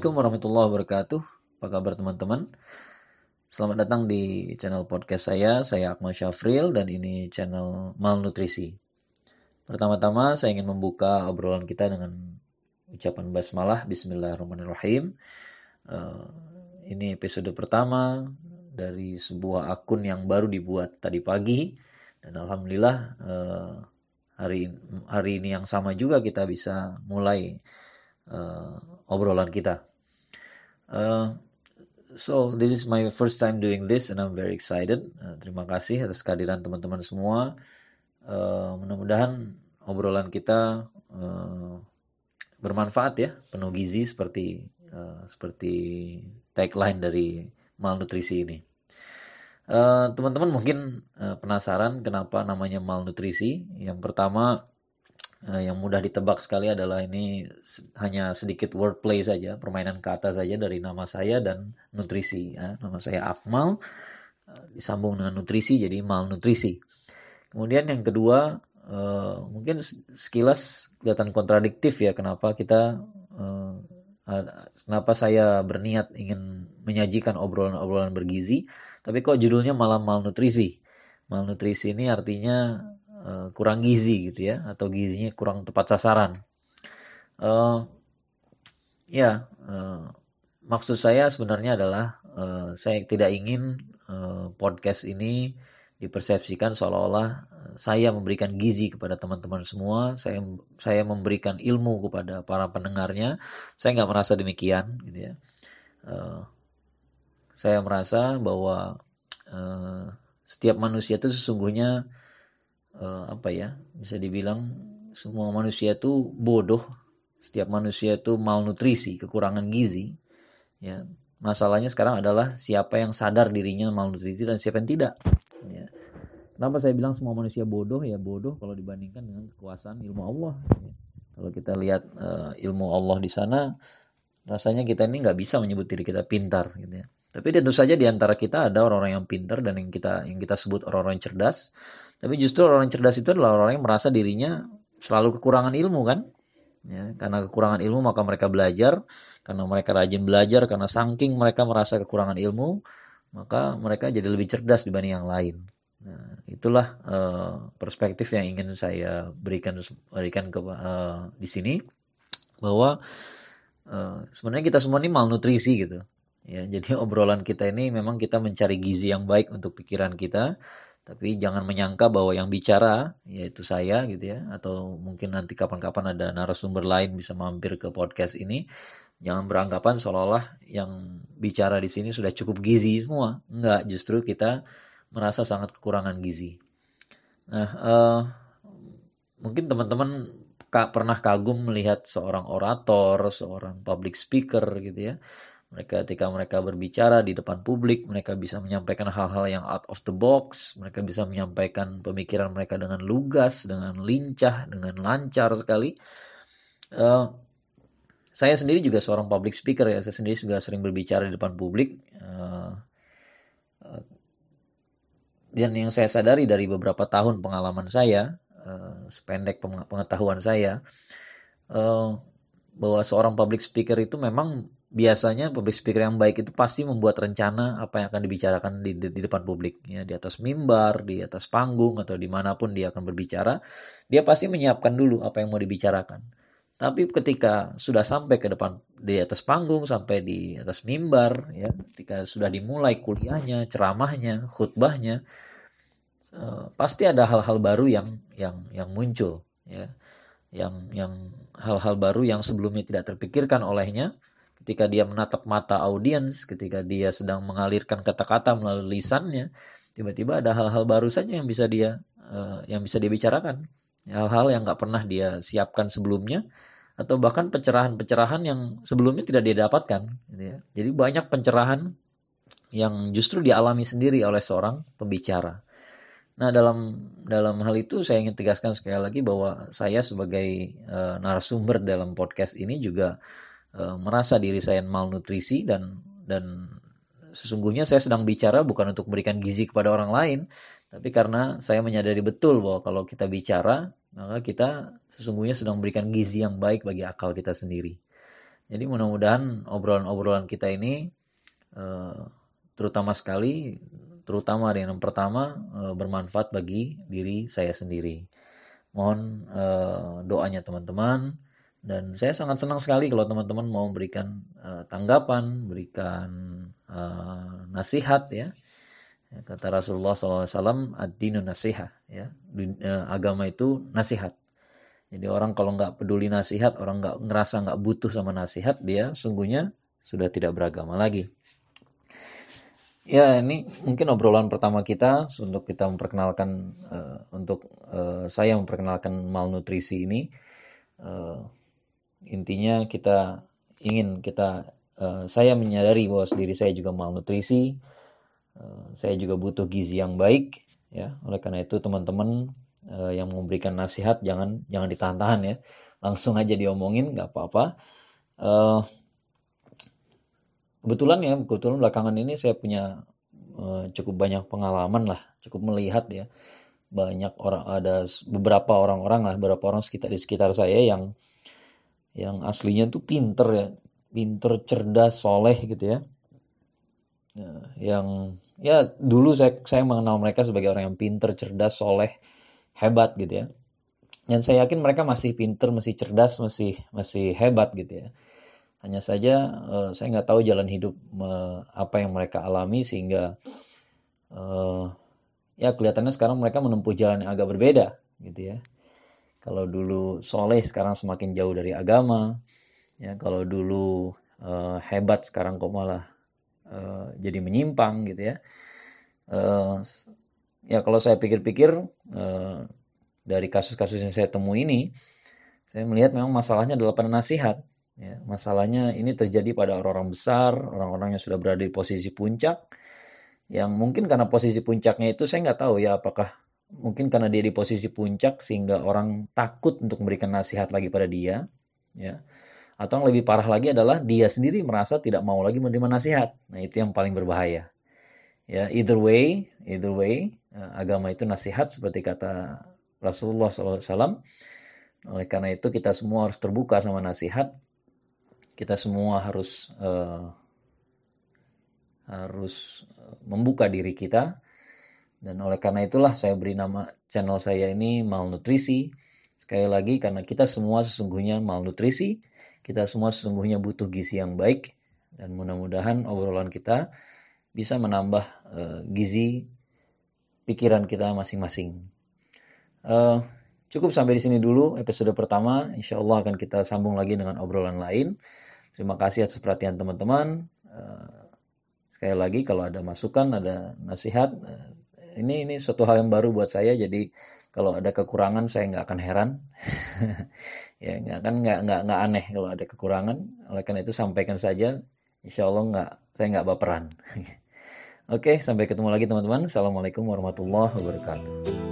Assalamualaikum warahmatullahi wabarakatuh. Apa kabar teman-teman? Selamat datang di channel podcast saya. Saya Akmal Syafril dan ini channel Malnutrisi. Pertama-tama saya ingin membuka obrolan kita dengan ucapan basmalah Bismillahirrahmanirrahim. Uh, ini episode pertama dari sebuah akun yang baru dibuat tadi pagi dan alhamdulillah uh, hari hari ini yang sama juga kita bisa mulai uh, obrolan kita. Uh, so this is my first time doing this and I'm very excited. Uh, terima kasih atas kehadiran teman-teman semua. Uh, mudah-mudahan obrolan kita uh, bermanfaat ya, penuh gizi seperti uh, seperti tagline dari malnutrisi ini. Teman-teman uh, mungkin uh, penasaran kenapa namanya malnutrisi. Yang pertama uh, yang mudah ditebak sekali adalah ini hanya sedikit wordplay saja, permainan kata saja dari nama saya dan nutrisi. Ya. Nama saya Akmal, uh, disambung dengan nutrisi jadi malnutrisi. Kemudian yang kedua, uh, mungkin sekilas kelihatan kontradiktif ya kenapa kita kenapa saya berniat ingin menyajikan obrolan-obrolan bergizi, tapi kok judulnya malah malnutrisi. Malnutrisi ini artinya uh, kurang gizi gitu ya atau gizinya kurang tepat sasaran. Uh, ya uh, maksud saya sebenarnya adalah uh, saya tidak ingin uh, podcast ini dipersepsikan seolah-olah saya memberikan gizi kepada teman-teman semua, saya saya memberikan ilmu kepada para pendengarnya. Saya nggak merasa demikian, gitu ya. Uh, saya merasa bahwa uh, setiap manusia itu sesungguhnya uh, apa ya bisa dibilang semua manusia itu bodoh. Setiap manusia itu malnutrisi kekurangan gizi. Ya masalahnya sekarang adalah siapa yang sadar dirinya malnutrisi dan siapa yang tidak. Ya. kenapa saya bilang semua manusia bodoh? Ya bodoh kalau dibandingkan dengan kekuasaan ilmu Allah. Ya. kalau kita lihat uh, ilmu Allah di sana rasanya kita ini nggak bisa menyebut diri kita pintar gitu ya tapi tentu saja di antara kita ada orang-orang yang pintar dan yang kita yang kita sebut orang-orang cerdas tapi justru orang yang cerdas itu adalah orang yang merasa dirinya selalu kekurangan ilmu kan. Ya, karena kekurangan ilmu maka mereka belajar, karena mereka rajin belajar, karena saking mereka merasa kekurangan ilmu, maka mereka jadi lebih cerdas dibanding yang lain. Nah, itulah uh, perspektif yang ingin saya berikan berikan ke uh, di sini bahwa uh, sebenarnya kita semua ini malnutrisi gitu. Ya, jadi obrolan kita ini memang kita mencari gizi yang baik untuk pikiran kita, tapi jangan menyangka bahwa yang bicara yaitu saya gitu ya atau mungkin nanti kapan-kapan ada narasumber lain bisa mampir ke podcast ini. Jangan beranggapan seolah-olah yang bicara di sini sudah cukup gizi semua. Enggak, justru kita merasa sangat kekurangan gizi. Nah, uh, mungkin teman-teman pernah kagum melihat seorang orator, seorang public speaker gitu ya mereka ketika mereka berbicara di depan publik, mereka bisa menyampaikan hal-hal yang out of the box, mereka bisa menyampaikan pemikiran mereka dengan lugas, dengan lincah, dengan lancar sekali. Uh, saya sendiri juga seorang public speaker ya, saya sendiri juga sering berbicara di depan publik. Uh, dan yang saya sadari dari beberapa tahun pengalaman saya, uh, sependek pengetahuan saya, uh, bahwa seorang public speaker itu memang biasanya public speaker yang baik itu pasti membuat rencana apa yang akan dibicarakan di, di, di depan publik ya. Di atas mimbar di atas panggung atau di mana pun dia akan berbicara dia pasti menyiapkan dulu apa yang mau dibicarakan. Tapi ketika sudah sampai ke depan di atas panggung sampai di atas mimbar ya ketika sudah dimulai kuliahnya ceramahnya khutbahnya uh, pasti ada hal-hal baru yang yang yang muncul ya. Yang yang hal-hal baru yang sebelumnya tidak terpikirkan olehnya ketika dia menatap mata audiens, ketika dia sedang mengalirkan kata-kata melalui lisannya, tiba-tiba ada hal-hal baru saja yang bisa dia uh, yang bisa dia bicarakan, hal-hal yang nggak pernah dia siapkan sebelumnya, atau bahkan pencerahan-pencerahan yang sebelumnya tidak dia dapatkan. Gitu ya. Jadi banyak pencerahan yang justru dialami sendiri oleh seorang pembicara. Nah dalam dalam hal itu saya ingin tegaskan sekali lagi bahwa saya sebagai uh, narasumber dalam podcast ini juga uh, merasa diri saya malnutrisi dan dan sesungguhnya saya sedang bicara bukan untuk memberikan gizi kepada orang lain, tapi karena saya menyadari betul bahwa kalau kita bicara, maka kita sesungguhnya sedang memberikan gizi yang baik bagi akal kita sendiri. Jadi mudah-mudahan obrolan-obrolan kita ini uh, terutama sekali, terutama yang pertama uh, bermanfaat bagi diri saya sendiri. Mohon doanya teman-teman dan saya sangat senang sekali kalau teman-teman mau memberikan uh, tanggapan, berikan uh, nasihat ya. Kata Rasulullah SAW, ad-dinu nasihat. Ya. Uh, agama itu nasihat. Jadi orang kalau nggak peduli nasihat, orang nggak ngerasa nggak butuh sama nasihat, dia sungguhnya sudah tidak beragama lagi. Ya ini mungkin obrolan pertama kita untuk kita memperkenalkan uh, untuk uh, saya memperkenalkan malnutrisi ini. Uh, intinya kita ingin kita uh, saya menyadari bahwa diri saya juga malnutrisi uh, saya juga butuh gizi yang baik ya. Oleh karena itu teman-teman uh, yang memberikan nasihat jangan jangan ditahan-tahan ya. Langsung aja diomongin nggak apa-apa. Uh, kebetulan ya kebetulan belakangan ini saya punya uh, cukup banyak pengalaman lah cukup melihat ya. Banyak orang ada beberapa orang-orang lah beberapa orang sekitar di sekitar saya yang yang aslinya tuh pinter ya, pinter, cerdas, soleh gitu ya. Nah, yang ya dulu saya saya mengenal mereka sebagai orang yang pinter, cerdas, soleh, hebat gitu ya. Dan saya yakin mereka masih pinter, masih cerdas, masih masih hebat gitu ya. Hanya saja uh, saya nggak tahu jalan hidup apa yang mereka alami sehingga uh, ya kelihatannya sekarang mereka menempuh jalan yang agak berbeda gitu ya. Kalau dulu soleh sekarang semakin jauh dari agama. Ya, kalau dulu uh, hebat sekarang kok malah uh, jadi menyimpang gitu ya. Uh, ya kalau saya pikir-pikir uh, dari kasus-kasus yang saya temui ini, saya melihat memang masalahnya adalah pada nasihat. Ya, masalahnya ini terjadi pada orang-orang besar, orang-orang yang sudah berada di posisi puncak, yang mungkin karena posisi puncaknya itu saya nggak tahu ya apakah mungkin karena dia di posisi puncak sehingga orang takut untuk memberikan nasihat lagi pada dia ya. Atau yang lebih parah lagi adalah dia sendiri merasa tidak mau lagi menerima nasihat. Nah itu yang paling berbahaya. Ya either way either way eh, agama itu nasihat seperti kata Rasulullah SAW oleh karena itu kita semua harus terbuka sama nasihat. Kita semua harus uh, harus eh, membuka diri kita dan oleh karena itulah saya beri nama channel saya ini malnutrisi. Sekali lagi karena kita semua sesungguhnya malnutrisi, kita semua sesungguhnya butuh gizi yang baik dan mudah-mudahan obrolan kita bisa menambah uh, gizi pikiran kita masing-masing. Uh, cukup sampai di sini dulu episode pertama. Insya Allah akan kita sambung lagi dengan obrolan lain. Terima kasih atas perhatian teman-teman. Uh, sekali lagi kalau ada masukan, ada nasihat, uh, ini ini suatu hal yang baru buat saya jadi kalau ada kekurangan saya nggak akan heran. Ya nggak kan nggak nggak nggak aneh kalau ada kekurangan. Oleh karena itu sampaikan saja. Insya Allah nggak saya nggak baperan. Oke sampai ketemu lagi teman-teman. Assalamualaikum warahmatullahi wabarakatuh